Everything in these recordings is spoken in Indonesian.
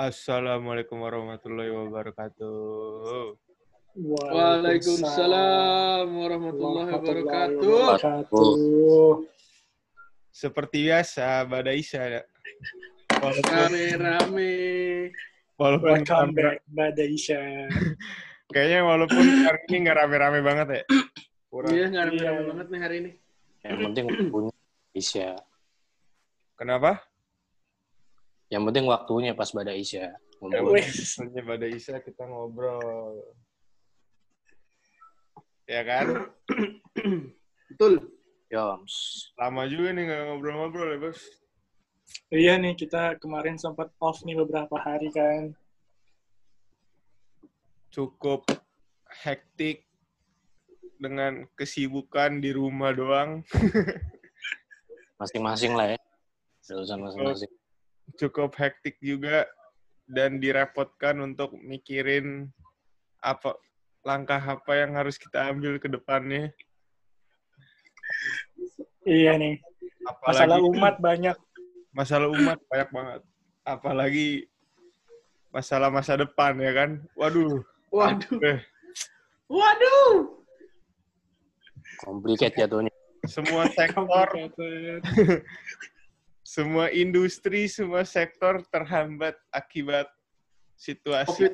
Assalamualaikum warahmatullahi wabarakatuh. Waalaikumsalam warahmatullahi wabarakatuh. Seperti biasa, Bada Isya. Rame-rame. walaupun Welcome rame- back, Badaisha. kayaknya walaupun hari ini nggak rame-rame banget ya. Kurang. Iya, nggak rame-rame Iya. banget nih hari ini. Yang penting punya Isya. Kenapa? Yang penting waktunya pas pada Isya. Ya. Soalnya Bada Isya kita ngobrol. Ya kan? Betul. Yoms. Lama juga nih nggak ngobrol-ngobrol ya, Bos. Iya nih, kita kemarin sempat off nih beberapa hari kan. Cukup hektik dengan kesibukan di rumah doang. Masing-masing lah ya. Urusan masing-masing. Cukup hektik juga dan direpotkan untuk mikirin apa langkah apa yang harus kita ambil ke depannya. Iya nih, Apalagi masalah umat banyak. masalah umat banyak banget. Apalagi masalah masa depan ya kan. Waduh. Waduh. Eh, Waduh. Complicated jatuhnya. semua sektor, semua industri, semua sektor terhambat akibat situasi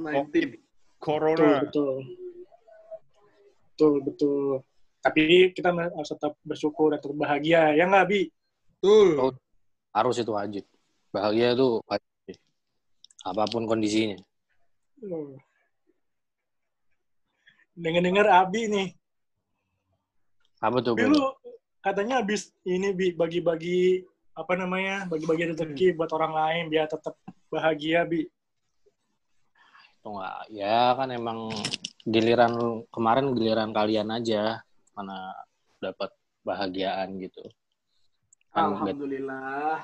COVID-19. corona. Betul, betul. Betul, betul. Tapi kita harus tetap bersyukur dan tetap bahagia. Ya nggak, Bi? Betul. Harus itu wajib. Bahagia tuh wajib. Apa pun kondisinya. Oh. Dengar-dengar Abi nih. Apa tuh? Bi, lu katanya habis ini, Bi, bagi-bagi apa namanya bagi-bagi rezeki buat orang lain biar tetap bahagia bi Itu enggak. Ya kan emang giliran kemarin giliran kalian aja mana dapat bahagiaan gitu. Kan Alhamdulillah.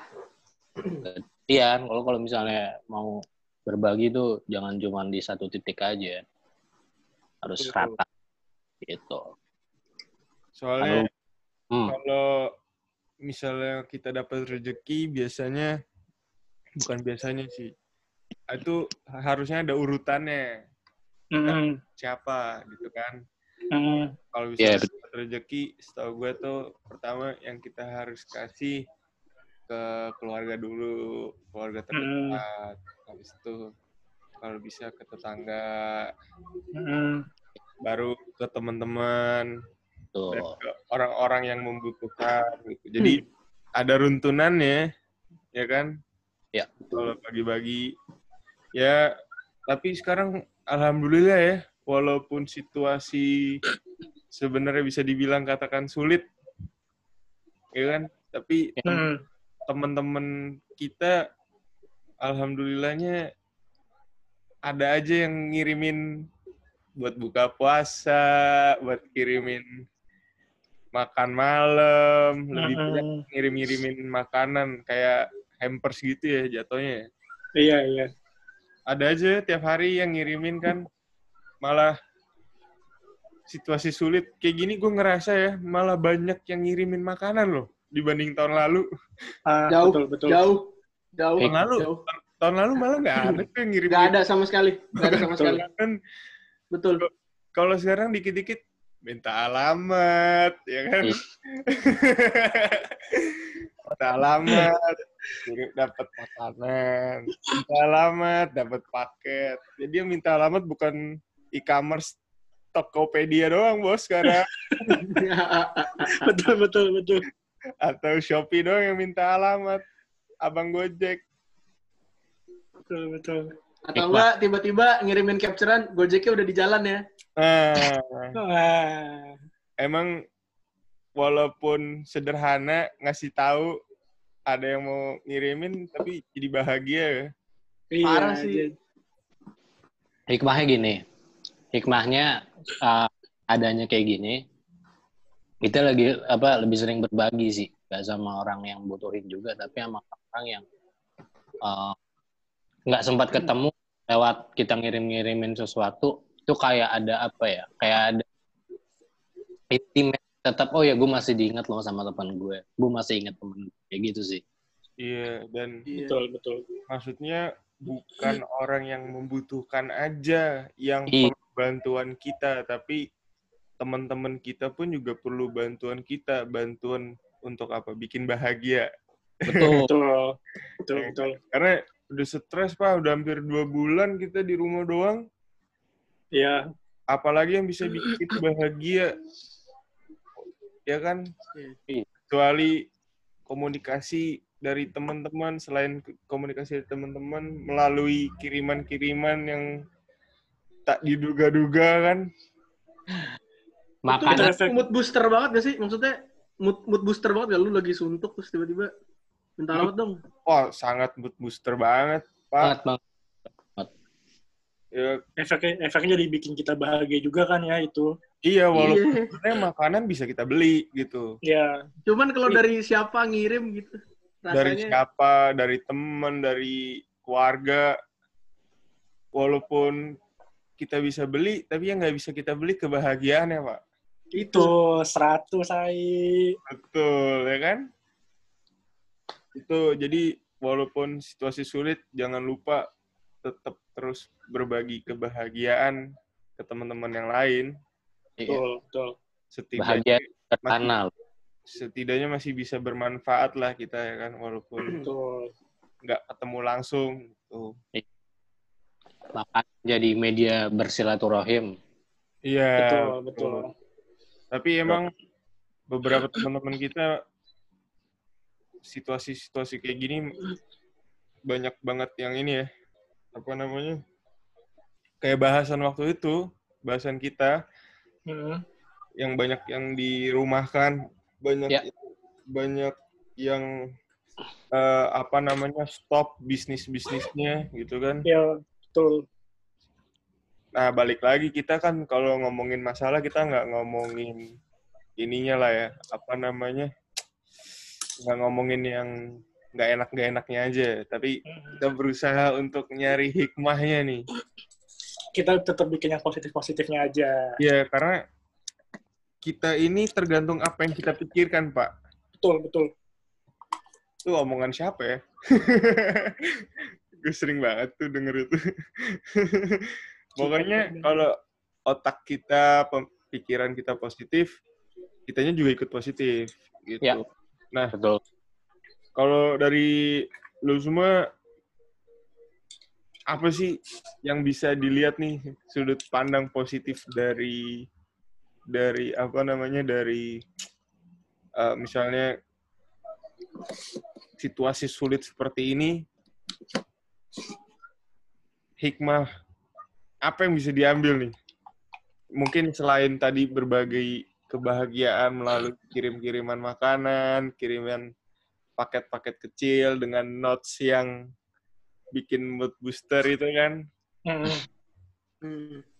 gantian kalau kalau misalnya mau berbagi tuh jangan cuma di satu titik aja. Harus Betul. rata gitu. Soalnya Hmm. kalau misalnya kita dapat rezeki biasanya bukan biasanya sih. Itu harusnya ada urutannya. Mm-mm. siapa gitu kan. Mm-mm. kalau Iya, misalnya dapat rezeki setahu gue tuh pertama yang kita harus kasih ke keluarga dulu keluarga terdekat. Habis itu kalau bisa ke tetangga. Mm-mm. baru ke teman-teman Ke orang-orang yang membutuhkan gitu. Jadi ada runtunannya, ya kan? Ya. Kalau bagi-bagi, ya. Tapi sekarang alhamdulillah ya, walaupun situasi sebenarnya bisa dibilang katakan sulit, ya kan? Tapi Mm. teman-teman kita, alhamdulillahnya ada aja yang ngirimin buat buka puasa, buat kirimin makan malam, lebih banyak ngirim-ngirimin makanan kayak hampers gitu ya jatuhnya. Iya iya. Ada aja tiap hari yang ngirimin kan, malah situasi sulit kayak gini gue ngerasa ya malah banyak yang ngirimin makanan loh dibanding tahun lalu. Ah, Jauh, betul betul. Jauh. Jauh. Tahun lalu, Jauh. tahun lalu malah nggak ada tuh yang ngirimin. Nggak ada sama sekali. Nggak ada sama Betul. sekali. Kan Betul. kalau sekarang dikit-dikit minta alamat, ya kan? Iya. minta alamat, dapat makanan, minta alamat, dapat paket. Jadi yang minta alamat bukan e-commerce Tokopedia doang, bos sekarang. betul betul betul. Atau Shopee doang yang minta alamat. Abang Gojek. Betul betul. Atau enggak tiba-tiba ngirimin capturean Gojeknya udah di jalan ya. Nah, Ah, emang walaupun sederhana ngasih tahu ada yang mau ngirimin tapi jadi bahagia ya. iya, Parah sih. Hikmahnya gini. Hikmahnya uh, adanya kayak gini. Kita lagi apa lebih sering berbagi sih, gak sama orang yang butuhin juga, tapi sama orang yang uh, nggak sempat ketemu lewat kita ngirim-ngirimin sesuatu itu kayak ada apa ya kayak ada intimate tetap oh ya gue masih diingat loh sama teman gue gue masih ingat temen kayak gitu sih Iya, dan Iya. betul betul. maksudnya bukan orang yang membutuhkan aja yang Iya. perlu bantuan kita, tapi teman-teman kita pun juga perlu bantuan kita, bantuan untuk apa? Bikin bahagia. Betul. Betul. Betul, betul. Karena udah stres pak, udah hampir dua bulan kita di rumah doang. Iya. Apalagi yang bisa bikin bahagia, ya kan? Iya. Kecuali komunikasi dari teman-teman, selain komunikasi dari teman-teman melalui kiriman-kiriman yang tak diduga-duga kan? Itu Makanan efek- mood booster banget gak sih? Maksudnya mood, mood booster banget gak lu lagi suntuk terus tiba-tiba minta rawat dong. Wah, sangat mood booster banget, banget Pak. bang. Ya, Efeknya, efeknya jadi bikin kita bahagia juga kan ya itu. iya, walaupun Iya. sebenarnya makanan bisa kita beli gitu. Ya, Cuman kalau dari siapa ngirim gitu. Dari Rasanya siapa, dari teman, dari keluarga. Walaupun kita bisa beli, tapi yang nggak bisa kita beli kebahagiaan ya, Pak. itu 100 saya. Betul, ya kan? Itu jadi walaupun situasi sulit, jangan lupa tetap terus berbagi kebahagiaan ke teman-teman yang lain. Iya. Betul, betul. Setidaknya, Bahagia terkenal. setidaknya masih bisa bermanfaat lah kita ya kan, walaupun Betul. nggak ketemu langsung. Tuh. Makan jadi media bersilaturahim. Iya. Betul, betul. Tapi emang beberapa teman-teman kita situasi-situasi kayak gini banyak banget yang ini ya apa namanya kayak bahasan waktu itu bahasan kita Hmm. yang banyak yang dirumahkan banyak Ya. banyak yang eh, apa namanya stop bisnis bisnisnya gitu kan Ya, betul. Nah, balik lagi kita kan kalau ngomongin masalah kita nggak ngomongin ininya lah ya, apa namanya? nggak ngomongin yang nggak enak nggak enaknya aja, tapi kita berusaha untuk nyari hikmahnya nih. Kita tetap bikin yang positif-positifnya aja. Ya, karena kita ini tergantung apa yang kita pikirkan, Pak. Betul, betul. Itu omongan siapa ya? Gue sering banget tuh denger itu. Pokoknya kalau otak kita, pikiran kita positif, kitanya juga ikut positif. Gitu. Ya. Nah, Betul. Kalau dari lu semua, apa sih yang bisa dilihat nih sudut pandang positif dari dari apa namanya dari eh, misalnya situasi sulit seperti ini? Hikmah apa yang bisa diambil nih? Mungkin selain tadi berbagai kebahagiaan melalui kirim-kiriman makanan kiriman paket-paket kecil dengan notes yang bikin mood booster itu kan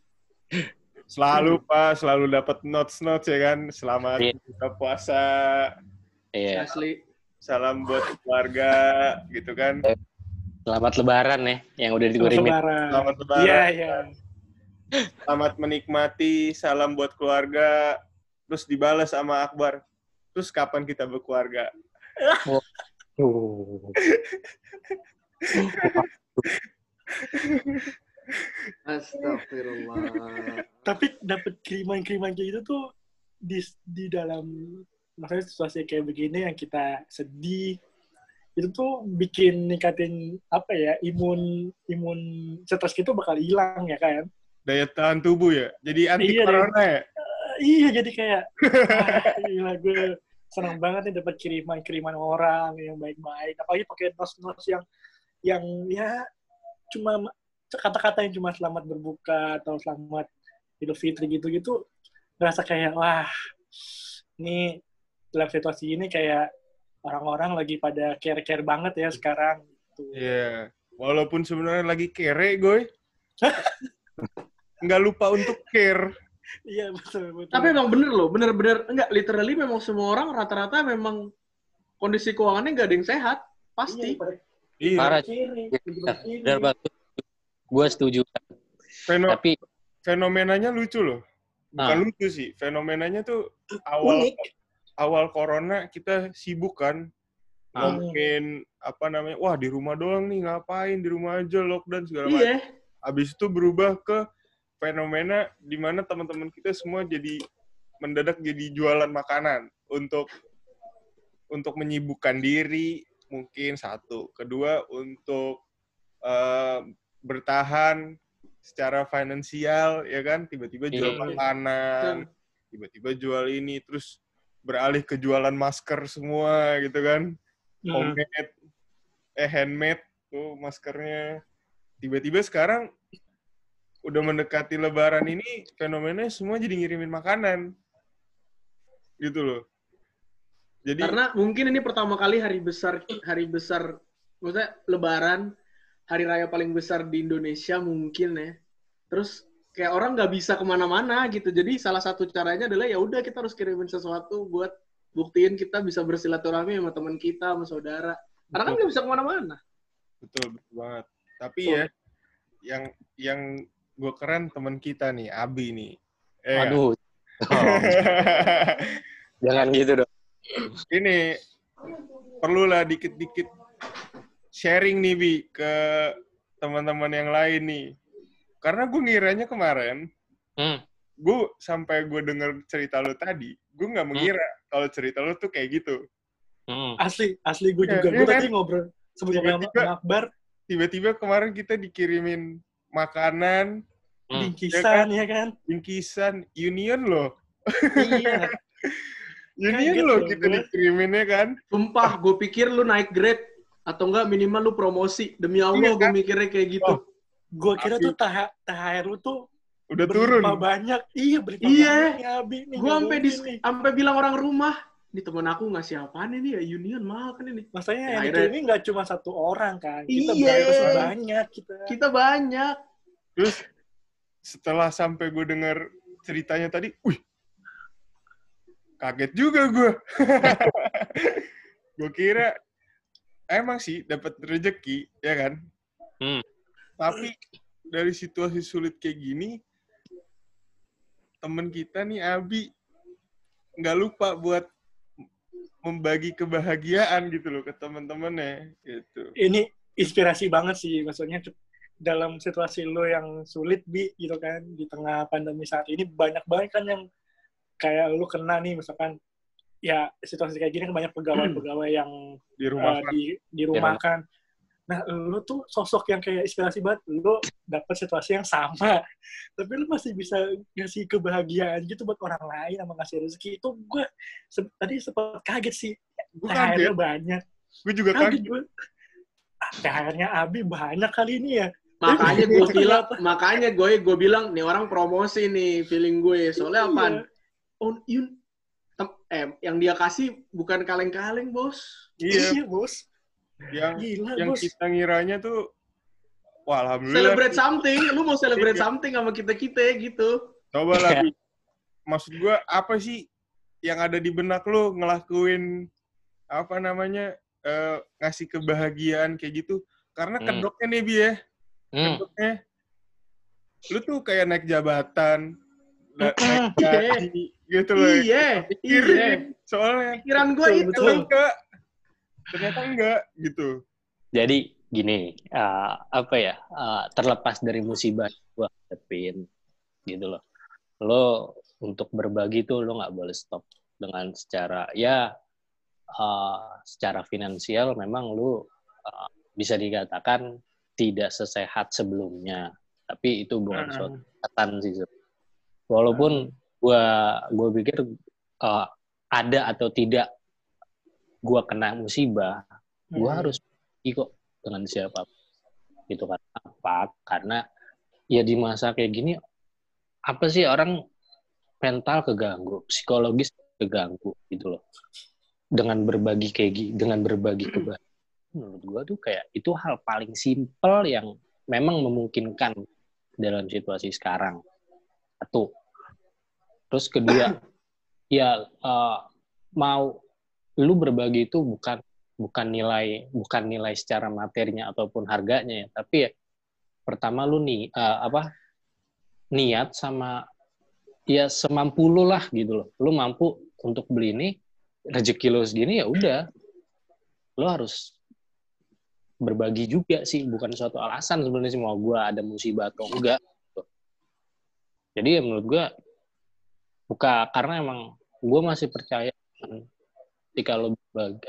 selalu pak selalu dapat notes notes ya kan selamat Iya. buka puasa Iya. Asli. salam buat keluarga gitu kan Selamat Lebaran ya, yang udah dikirimin. Lebaran. selamat lebaran Iya, iya. selamat menikmati salam buat keluarga terus dibalas sama Akbar terus kapan kita berkeluarga Tuh. Astagfirullah. Tapi dapat kiriman-kiriman kayak gitu tuh di di dalam maksudnya situasi kayak begini yang kita sedih itu tuh bikin ningkatin apa ya imun imun stres gitu bakal hilang ya kan daya tahan tubuh ya jadi anti Iya, corona ya iya jadi kayak ah, gila gue senang banget nih dapat kiriman kiriman orang yang baik-baik apalagi pakai nos-nos yang yang ya cuma kata-kata yang cuma selamat berbuka atau selamat Idul Fitri gitu-gitu ngerasa kayak wah ini dalam situasi ini kayak orang-orang lagi pada care-care banget ya sekarang gitu. Iya. Walaupun sebenarnya lagi kere, gue. Nggak lupa untuk care. Iya betul betul. Tapi emang bener loh, bener-bener enggak literally memang semua orang rata-rata memang kondisi keuangannya nggak ada yang sehat, pasti. Iya. Parah. Kiri, Benar banget. Gue setuju. Feno- Tapi fenomenanya lucu loh. Bukan Ah. lucu sih. Fenomenanya tuh awal Unik. awal corona kita sibuk kan Ah. ngomongin apa namanya wah di rumah doang nih ngapain di rumah aja lockdown segala macam Iya. habis itu berubah ke fenomena di mana teman-teman kita semua jadi mendadak jadi jualan makanan untuk untuk menyibukkan diri mungkin satu kedua untuk eh, bertahan secara finansial ya kan tiba-tiba jual Iya. makanan tiba-tiba jual ini terus beralih ke jualan masker semua gitu kan Hmm. homemade eh handmade tuh maskernya tiba-tiba sekarang udah mendekati lebaran ini fenomenanya semua jadi ngirimin makanan gitu loh jadi Karena mungkin ini pertama kali hari besar hari besar maksudnya lebaran hari raya paling besar di Indonesia mungkin ya. Terus kayak orang nggak bisa ke mana-mana gitu. Jadi salah satu caranya adalah ya udah kita harus kirimin sesuatu buat buktiin kita bisa bersilaturahmi sama teman kita, sama saudara. Karena kan nggak bisa ke mana-mana. betul betul banget tapi Oh. ya yang yang gue keren teman kita nih Abi nih Eh, Aduh. Oh, jangan gitu dong. ini perlulah dikit-dikit sharing nih bi ke teman-teman yang lain nih karena gue ngiranya kemarin Hmm. gue sampai gue denger cerita lo tadi gue nggak mengira kalau cerita lo tuh kayak gitu Hmm. Asli, asli gue Iya, juga. iya gue kan? tadi ngobrol sebelum Tiba-tiba- sama Akbar, tiba-tiba kemarin kita dikirimin makanan Hmm. bingkisan ya kan? bingkisan union loh iya. union loh loh kita gue. dikiriminnya kan Sumpah, gue pikir lu naik grade atau enggak minimal lu promosi. Demi Allah, Iya, gue kan? mikirnya kayak gitu. Oh, Gue kira Abi. tuh TH THR lu tuh udah turun berlimpah banyak. Iya, berlimpah Iya. banyak gue sampai sampai bilang orang rumah, ini temen aku ngasih apaan ini ya Union mahal kan ini. Maksudnya Ya, yang akhirnya- ini nggak cuma satu orang kan. Kita Iya. banyak kita. Kita banyak. terus setelah sampai gue denger ceritanya tadi wih kaget juga gue gue kira emang sih dapat rezeki ya kan Hmm. tapi dari situasi sulit kayak gini temen kita nih Abi nggak lupa buat membagi kebahagiaan gitu loh ke teman-temannya gitu Ini inspirasi banget sih. Maksudnya dalam situasi lo yang sulit, Bi, gitu kan. Di tengah pandemi saat ini banyak banget kan yang kayak lu kena nih misalkan ya situasi kayak gini kan banyak pegawai-pegawai yang di rumah uh, di dirumahkan. Nah, lu tuh sosok yang kayak inspirasi banget. Lu dapet situasi yang sama, tapi lu masih bisa ngasih kebahagiaan gitu buat orang lain sama ngasih rezeki. Itu gue se- tadi sempat kaget sih. gue kaget banyak. gue juga Kaget kaget gue. Ah, THR-nya Abi banyak kali ini ya. Makanya gue bilang, makanya gue gue bilang nih orang promosi nih feeling gue. Soalnya Iya. apaan? Oh, yun, tem- eh, yang dia kasih bukan kaleng-kaleng bos. iya Iya, bos. Yang Gila, yang bos. kita ngiranya tuh wah alhamdulillah Celebrate something, lu mau celebrate Iya. something sama kita kita gitu. coba lah Bi. maksud gua apa sih yang ada di benak lu ngelakuin apa namanya eh, ngasih kebahagiaan kayak gitu karena Hmm. kedoknya nih bi ya Hmm. kedoknya lu tuh kayak naik jabatan na- naik Iya. gaji gitu loh Iya, iya. soalnya Pikiran gue itu. betul. enggak ternyata enggak gitu Jadi gini, eh, apa ya? eh, terlepas dari musibah gue hadapin, gitu loh. Lo untuk berbagi tuh lo nggak boleh stop dengan secara ya eh, secara finansial memang lo eh, bisa dikatakan tidak sesehat sebelumnya. Tapi itu bukan Hmm. suatu kesehatan sih. Walaupun gua gua pikir eh, ada atau tidak gua kena musibah, gue Hmm. harus kok dengan siapa gitu kan apa? Karena ya di masa kayak gini apa sih orang mental keganggu psikologis keganggu gitu loh. Dengan berbagi kayak gi- dengan berbagi kebahagiaan menurut gue tuh kayak itu hal paling simpel yang memang memungkinkan dalam situasi sekarang. Satu. Terus kedua ya eh, mau lu berbagi itu bukan bukan nilai bukan nilai secara materinya ataupun harganya ya. Tapi ya pertama lu nih eh, apa niat sama ya semampu lu lah gitu loh. Lu mampu untuk beli ini rezeki lu segini ya udah. Lo harus berbagi juga sih bukan suatu alasan sebenarnya sih mau gue ada musibah atau enggak gitu. jadi ya menurut gue buka karena emang gue masih percaya ketika lo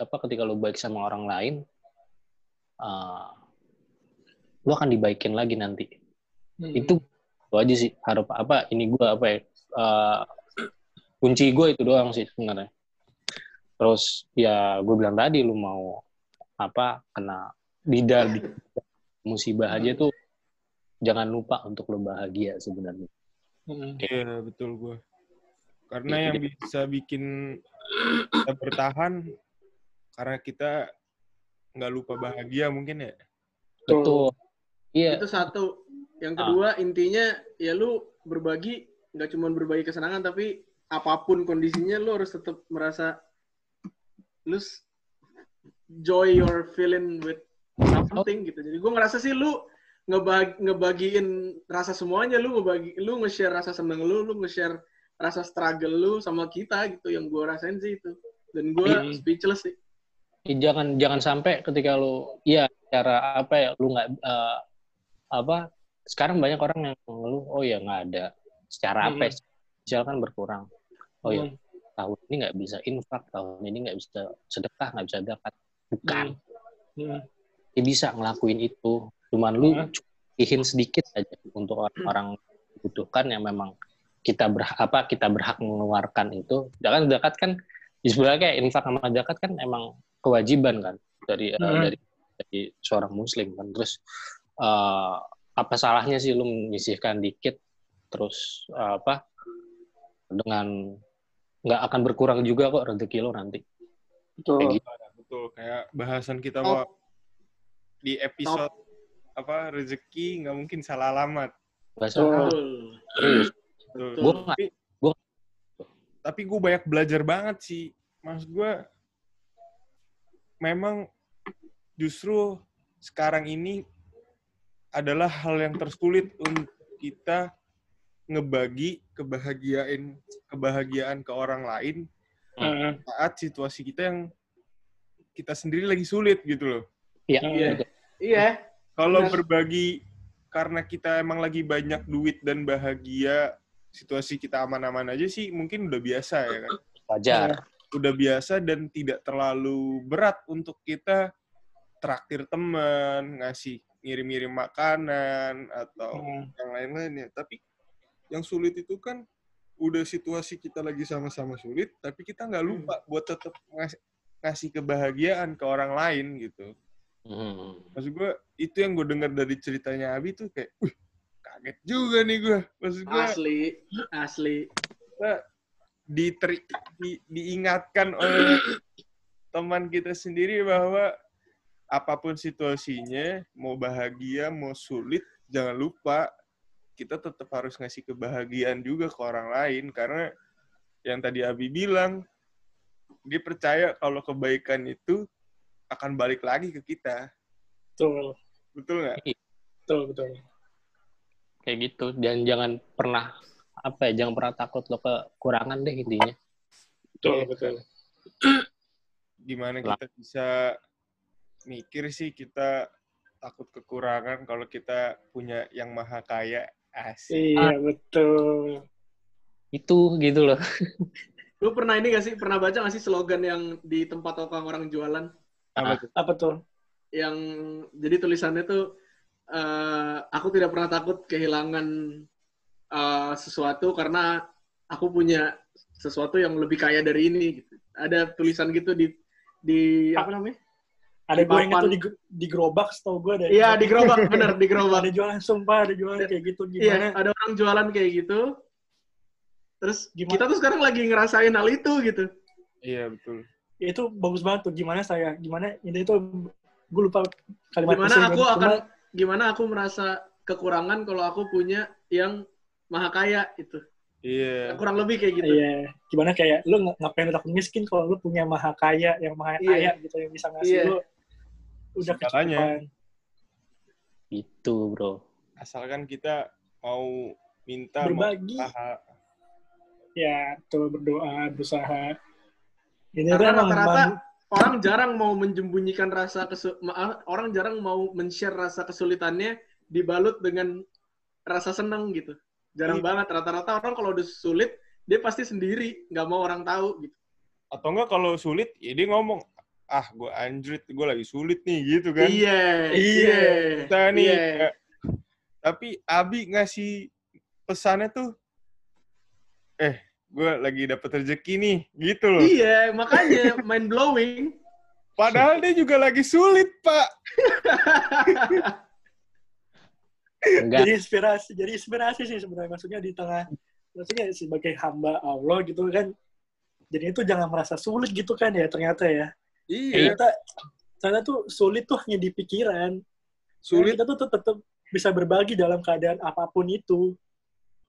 apa ketika lo baik sama orang lain uh, lo akan dibaikin lagi nanti Hmm. itu itu aja sih harap apa ini gue apa ya uh, kunci gue itu doang sih sebenarnya terus ya gue bilang tadi lu mau apa kena didal di musibah aja tuh jangan lupa untuk lo bahagia sebenarnya Hmm. Iya betul gue. Karena Iya, yang bisa bikin kita bertahan karena kita nggak lupa bahagia mungkin ya. betul iya Itu satu. Yang Ah. kedua intinya ya lu berbagi nggak cuma berbagi kesenangan tapi apa pun kondisinya lu harus tetap merasa lu joy your feeling with something gitu. Jadi gue ngerasa sih lu ngebagi, ngebagiin rasa semuanya lu ngebagi lu nge-share rasa seneng lu, lu nge-share rasa struggle lu sama kita gitu yang gue rasain sih itu. Dan gue Hmm. speechless sih. Eh, jangan jangan sampai ketika lu ya cara apa ya lu nggak eh, apa sekarang banyak orang yang ngeluh oh ya nggak ada secara apa ya, misalkan berkurang oh ya Hmm. tahun ini nggak bisa infak tahun ini nggak bisa sedekah nggak bisa zakat bukan Hmm. dia bisa ngelakuin itu cuman lu Hmm. sedikit aja untuk orang-orang butuhkan yang memang kita berhak apa kita berhak mengeluarkan itu jangan zakat kan di sebenarnya kayak infak sama zakat kan emang kewajiban kan dari Hmm. dari dari seorang muslim kan terus eh, apa salahnya sih lu menyisihkan dikit terus eh, apa dengan nggak akan berkurang juga kok rezeki lo nanti Betul. Kayak gitu. Betul kayak bahasan kita mau di episode apa rezeki nggak mungkin salah alamat. Betul. Tapi gua- tapi gue banyak belajar banget sih. Maksud gue memang justru sekarang ini adalah hal yang tersulit untuk kita ngebagi kebahagiaan kebahagiaan ke orang lain Hmm. saat situasi kita yang kita sendiri lagi sulit gitu loh. Iya, Iya. betul. Iya. Kalau berbagi karena kita emang lagi banyak duit dan bahagia, situasi kita aman-aman aja sih mungkin udah biasa ya kan. wajar. Udah biasa dan tidak terlalu berat untuk kita traktir teman, ngasih ngirim-ngirim makanan atau Hmm. yang lain-lainnya. Tapi yang sulit itu kan udah situasi kita lagi sama-sama sulit, tapi kita nggak lupa buat tetap ngasih, ngasih kebahagiaan ke orang lain gitu. Hmm. Maksud gue, itu yang gue dengar dari ceritanya Abi tuh kayak, wih, kaget juga nih gue. Maksud gue, Asli, asli. kita diteri, di, diingatkan oleh teman kita sendiri bahwa apa pun situasinya, mau bahagia, mau sulit, jangan lupa kita tetap harus ngasih kebahagiaan juga ke orang lain. Karena yang tadi Abi bilang, dia percaya kalau kebaikan itu akan balik lagi ke kita. Betul. Betul nggak? Betul, betul. Kayak gitu. Dan jangan pernah apa ya, jangan pernah takut lo kekurangan deh intinya. Betul, Iya. betul. gimana Lah. kita bisa mikir sih kita takut kekurangan kalau kita punya yang maha kaya asik Iya, betul. Itu gitu loh. Lu pernah ini gak sih? Pernah baca gak sih slogan yang di tempat orang orang jualan? apa Ah. tuh Apa tuh? Yang jadi tulisannya tuh eh, aku tidak pernah takut kehilangan eh, sesuatu karena aku punya sesuatu yang lebih kaya dari ini. Gitu. Ada tulisan gitu di di apa namanya? Ada Di gue tuh di, di gerobak, setau gue ada. Iya di gerobak, bener di gerobak. Ada jualan, sumpah ada jualan kayak gitu. Iya, Gimana? ada orang jualan kayak gitu. Terus Gimana? kita tuh sekarang lagi ngerasain hal itu gitu. iya betul Ya, itu bagus banget tuh. Gimana saya, gimana ini itu gue lupa kalimat Gimana aku akan gimana aku merasa kekurangan kalau aku punya yang maha kaya itu. iya Kurang lebih kayak gitu. Iya, gimana kayak lu ng- ngapain takut miskin kalau lu punya maha kaya yang maha Iya. kaya gitu yang bisa ngasih Iya. lu udah kecukupan. Itu bro. asalkan kita mau minta Berbagi. mau usaha. Ya, tuh berdoa, berusaha. Ini Karena tuh emang rata-rata orang jarang mau menjembunyikan rasa kesu maaf, orang jarang mau men-share rasa kesulitannya dibalut dengan rasa seneng gitu. Jarang Iya. banget. Rata-rata orang kalau udah sulit, dia pasti sendiri, nggak mau orang tahu gitu. Atau enggak kalau sulit, ya dia ngomong, ah gue anjrit, gue lagi sulit nih gitu kan. Iya, Iya. Kita nih, Iya. eh, tapi Abi ngasih pesannya tuh, eh gue lagi dapet rezeki nih, gitu loh. Iya, makanya mind blowing. Padahal dia juga lagi sulit, Pak. Enggak. Jadi inspirasi, jadi inspirasi sih sebenarnya maksudnya di tengah maksudnya sebagai hamba Allah gitu kan. Jadi itu jangan merasa sulit gitu kan ya ternyata ya. Iya. Kita ternyata tuh sulit tuh hanya di pikiran. Sulit, Kita tuh tetap, bisa berbagi dalam keadaan apa pun itu.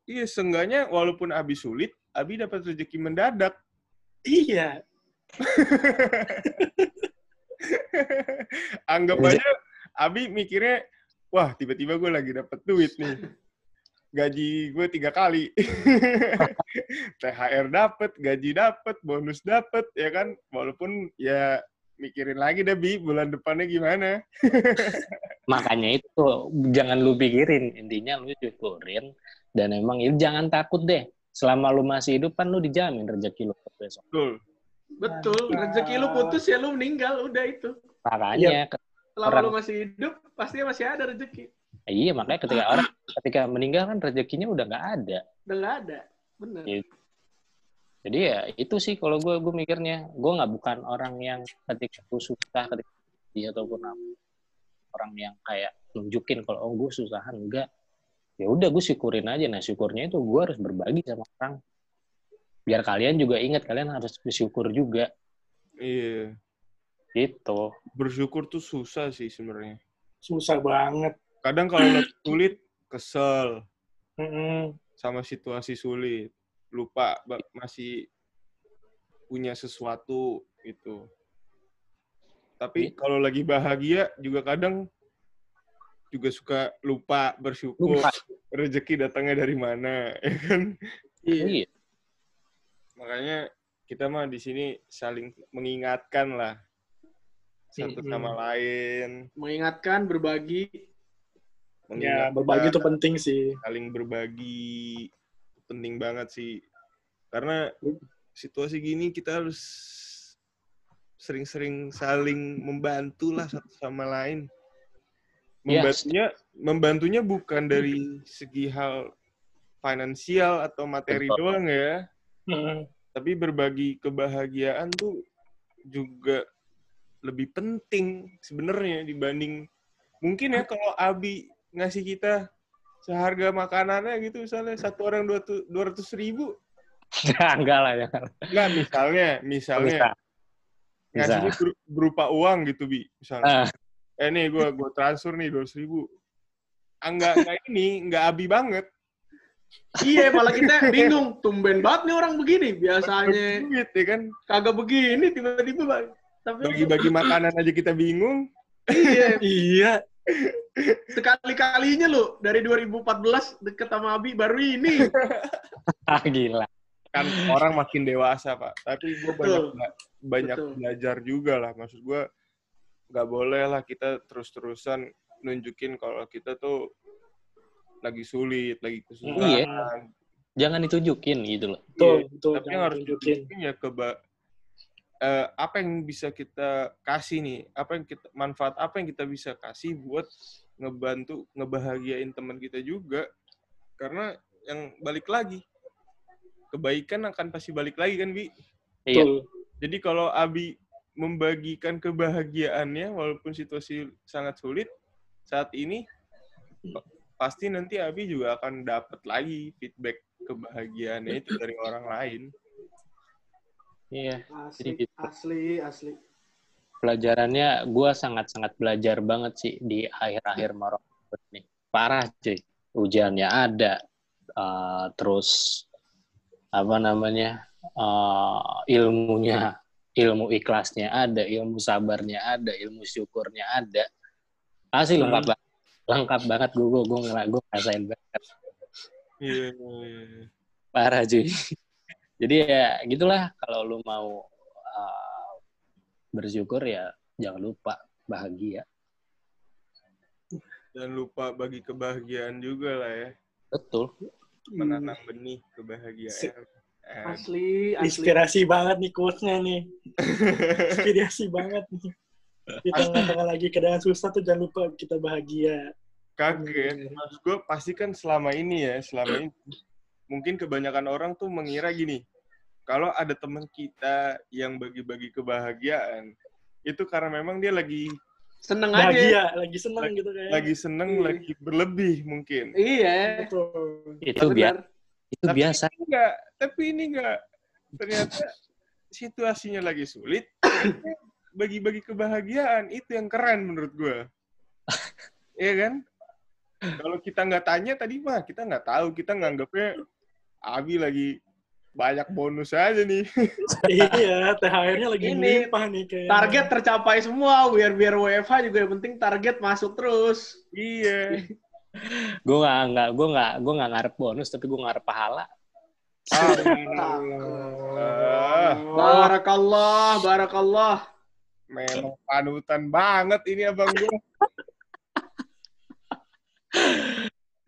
iya, seenggaknya walaupun Abi sulit, Abi dapat rezeki mendadak. Iya. Anggap aja Abi mikirnya, wah tiba-tiba gue lagi dapet duit nih. Gaji gue tiga kali. THR dapet, gaji dapet, bonus dapet, ya kan? Walaupun ya mikirin lagi deh, Bi, bulan depannya gimana. Makanya itu jangan lu pikirin, intinya lu syukurin dan emang itu jangan takut deh. Selama lu masih hidup kan lu dijamin rezeki lu besok. Betul. Betul, rezeki lu putus ya lu meninggal, udah itu. Makanya ke- Selama Orang- lu masih hidup, pasti masih ada rezeki. iya makanya ketika orang ketika meninggal kan rezekinya udah nggak ada. Udah nggak ada. Bener. Iya. Jadi ya itu sih kalau gue gue mikirnya gue nggak bukan orang yang ketika gue susah ketika dia ataupun apa, orang yang kayak nunjukin kalau oh gue susahan enggak ya udah gue syukurin aja nah syukurnya itu gue harus berbagi sama orang biar kalian juga ingat kalian harus bersyukur juga Iya. gitu Bersyukur tuh susah sih sebenarnya. Susah banget. Kadang kalau lagi sulit, kesel Mm-mm. sama situasi sulit. Lupa masih punya sesuatu gitu. Tapi Gitu. kalau lagi bahagia juga kadang juga suka lupa bersyukur lupa. rezeki datangnya dari mana ya kan? Iya. iya. Makanya kita mah di sini saling mengingatkan lah satu sama lain. Mengingatkan, berbagi. Ya, berbagi itu penting sih. saling berbagi. Penting banget sih. Karena situasi gini kita harus sering-sering saling membantu lah satu sama lain Iya. membantunya membantunya bukan dari segi hal finansial atau materi Betul. doang ya Mm-mm. tapi berbagi kebahagiaan tuh juga lebih penting sebenarnya dibanding mungkin ya kalau Abi ngasih kita seharga makanannya gitu misalnya satu orang dua ratus ribu enggak lah ya nggak misalnya misalnya bisa bisa ngasihnya ber- berupa uang gitu bi misalnya Ah. Eh nih gue gue transfer nih dua ribu ah, nggak nggak ini nggak Abi banget Iya, malah kita bingung. Tumben banget nih orang begini. Biasanya duit ya kan kagak begini, tiba-tiba bang. Tapi bagi-bagi makanan aja kita bingung iya, Iya. sekali-kalinya lu dari 2014 deket sama Abi baru ini. ah gila kan orang makin dewasa pak tapi gue banyak Betul. banyak Betul. belajar juga lah maksud gue nggak boleh lah kita terus-terusan nunjukin kalau kita tuh lagi sulit lagi kesusahan Iya. jangan ditunjukin gitu loh Betul, betul. tapi yang harus tunjukin. ditunjukin ya keba eh, apa yang bisa kita kasih nih apa yang kita manfaat apa yang kita bisa kasih buat ngebantu ngebahagiain teman kita juga karena yang balik lagi kebaikan akan pasti balik lagi kan bi iya Betul. jadi kalau Abi membagikan kebahagiaannya walaupun situasi sangat sulit saat ini pasti nanti Abi juga akan dapat lagi feedback kebahagiaannya itu dari orang lain. iya Asli, gitu. asli, asli. pelajarannya gue sangat-sangat belajar banget sih di akhir-akhir Maret ini. Parah cuy. Hujannya ada, eh, terus apa namanya eh, ilmunya, ilmu ikhlasnya ada, ilmu sabarnya ada, ilmu syukurnya ada. Asli lengkap banget. Lengkap banget gue, gue, gue, gue ngerasain banget. Iya. Parah cuy. Jadi ya gitulah kalau lu mau uh, bersyukur ya jangan lupa bahagia. Jangan lupa bagi kebahagiaan juga lah ya. Betul. Menanam benih kebahagiaan. Asli, asli. Inspirasi banget nih quotes-nya nih. Inspirasi banget nih. Di tengah-tengah lagi keadaan susah tuh jangan lupa kita bahagia. kaget. Maksud gue pasti kan selama ini ya, selama ini mungkin kebanyakan orang tuh mengira gini, kalau ada teman kita yang bagi-bagi kebahagiaan, itu karena memang dia lagi Seneng aja. Bahagia, lagi seneng gitu kayak. lagi seneng, Iya. lagi berlebih mungkin. Iya. Betul. Itu benar. Itu Tapi biasa. ini enggak, tapi ini enggak. Ternyata situasinya lagi sulit. Bagi-bagi kebahagiaan itu yang keren menurut gue. Iya kan? Kalau kita nggak tanya tadi mah kita nggak tahu, kita nganggapnya Abi lagi banyak bonus aja nih. iya, THR-nya lagi Ini, melimpah nih kayak. Target tercapai semua, biar biar WFH juga yang penting target masuk terus. iya. Gue nggak nggak gue nggak gue nggak ngarep bonus tapi gue ngarep pahala. Ah, Barakallah, barakallah. memang panutan banget ini abang gue.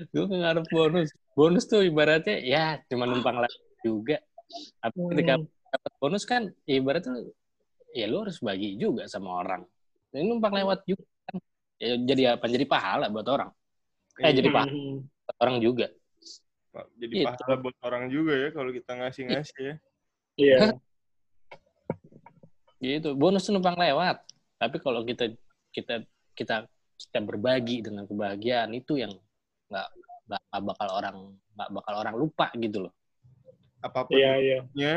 Gue ngarep bonus. Bonus tuh ibaratnya ya cuma numpang lagi juga. Tapi ketika Hmm. dapat bonus kan ya ibaratnya ya lu harus bagi juga sama orang. Ini numpang lewat juga kan. Ya, jadi apa? Jadi pahala buat orang. Eh jadi pahala Hmm. buat orang juga. Jadi Gitu. pahala buat orang juga ya kalau kita ngasih-ngasih ya. Iya. Gitu. Bonus numpang lewat. Tapi kalau kita kita kita kita berbagi dengan kebahagiaan itu yang nggak bakal orang nggak bakal orang lupa gitu loh. Apa pun Iya, iya. bentuknya,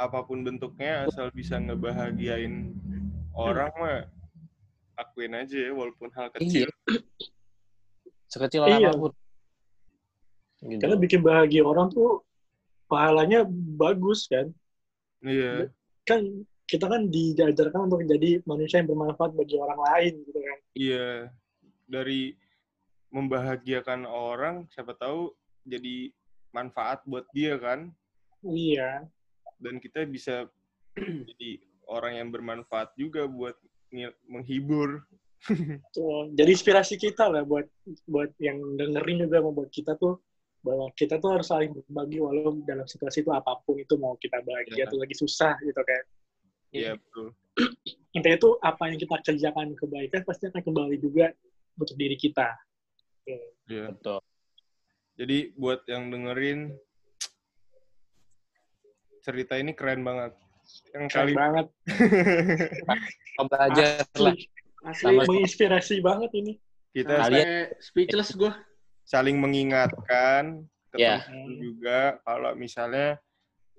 apa pun bentuknya asal bisa ngebahagiain orang mah lakuin aja ya walaupun hal kecil. Sekecil Iya. apa pun. Gitu. Karena bikin bahagia orang tuh pahalanya bagus kan. Iya. Kan kita kan diajarkan untuk menjadi manusia yang bermanfaat bagi orang lain gitu kan. Iya. Dari membahagiakan orang siapa tahu jadi manfaat buat dia kan Iya. dan kita bisa jadi orang yang bermanfaat juga buat menghibur. Tuh, jadi inspirasi kita lah buat buat yang dengerin juga mau buat kita tuh bahwa kita tuh harus saling berbagi walau dalam situasi itu apa pun itu mau kita bahagia Iya. atau lagi susah gitu kan. Iya betul. Intinya itu apa yang kita kerjakan kebaikan pasti akan kembali juga untuk diri kita. Iya. Betul. Jadi buat yang dengerin cerita ini keren banget. Yang Keren kali banget. Belajar lah. Asli. Sama- Menginspirasi banget ini. kita Kalian- Sampai speechless gue. saling mengingatkan ke Ya. teman juga kalau misalnya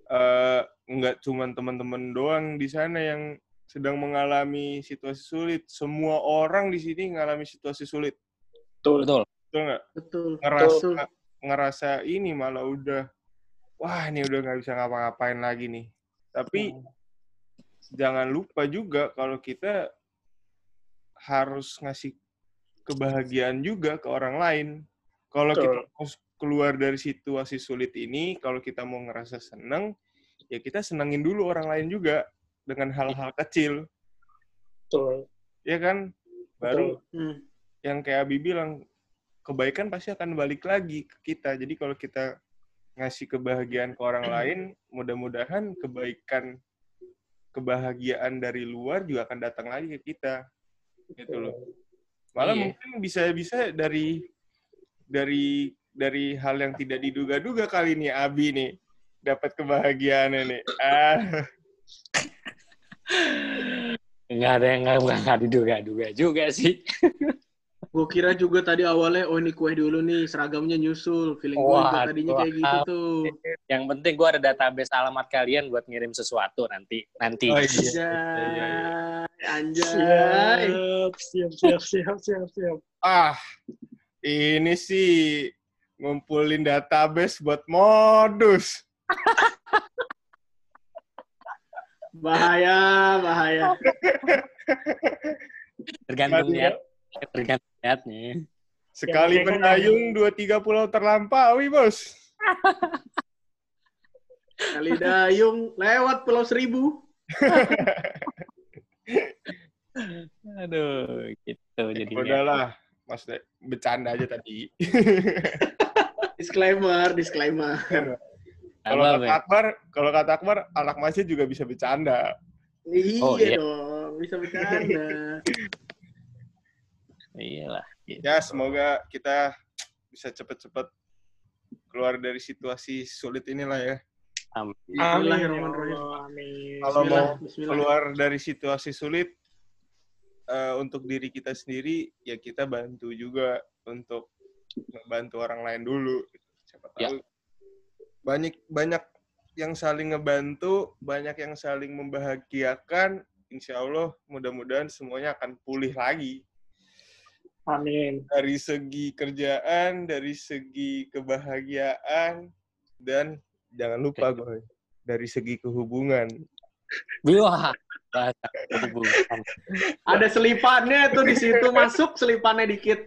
eh, nggak cuma teman-teman doang di sana yang sedang mengalami situasi sulit. Semua orang di sini mengalami situasi sulit. Betul. Betul. Betul nggak? Betul. Ngerasa Betul. ngerasa ini malah udah wah ini udah nggak bisa ngapa-ngapain lagi nih. Tapi jangan lupa juga kalau kita harus ngasih kebahagiaan juga ke orang lain. Kalau Betul. kita mau keluar dari situasi sulit ini, kalau kita mau ngerasa seneng, ya kita senengin dulu orang lain juga dengan hal-hal kecil, Betul. ya kan? Baru Hmm. yang kayak Abi bilang, kebaikan pasti akan balik lagi ke kita. Jadi kalau kita ngasih kebahagiaan ke orang lain, mudah-mudahan kebaikan, kebahagiaan dari luar juga akan datang lagi ke kita. Gitu loh. Malah Iya. mungkin bisa-bisa dari dari dari hal yang tidak diduga-duga kali ini Abi nih dapat kebahagiaannya nih. Ah, Nggak ada yang nggak nggak diduga-duga juga sih. Gue kira juga tadi awalnya, oh ini kue dulu nih, seragamnya nyusul. Feeling gue tadinya kayak gitu tuh. Yang penting gue ada database alamat kalian buat ngirim sesuatu nanti. Nanti. Oh, iya. Anjay. Anjay. Siap, siap, siap, siap, siap, siap. ah, ini sih ngumpulin database buat modus. Bahaya, bahaya. Tergantung Aduh. Niat. Tergantung niatnya. Sekali mendayung dua tiga pulau terlampaui, bos. Kali dayung lewat Pulau Seribu. Aduh, gitu Ya, jadinya. udahlah, maksudnya bercanda aja tadi. Disclaimer, disclaimer. Kalau kata? Akbar, kalau kata Akbar, anak masih juga bisa bercanda. Iya Oh, iya. dong, bisa bercanda. Iyalah. Gitu. Ya, semoga kita bisa cepet-cepet keluar dari situasi sulit inilah ya. Amin. Bismillahirrahmanirrahim. Ya Amin. Kalau mau keluar dari situasi sulit, eh, untuk diri kita sendiri, ya kita bantu juga untuk membantu orang lain dulu. Siapa Ya. tahu banyak banyak yang saling ngebantu, banyak yang saling membahagiakan. Insya Allah, mudah-mudahan semuanya akan pulih lagi Amin. dari segi kerjaan, dari segi kebahagiaan, dan jangan lupa, Boy, dari segi kehubungan. Wah, bahasa. Ada selipannya tuh di situ masuk selipannya dikit.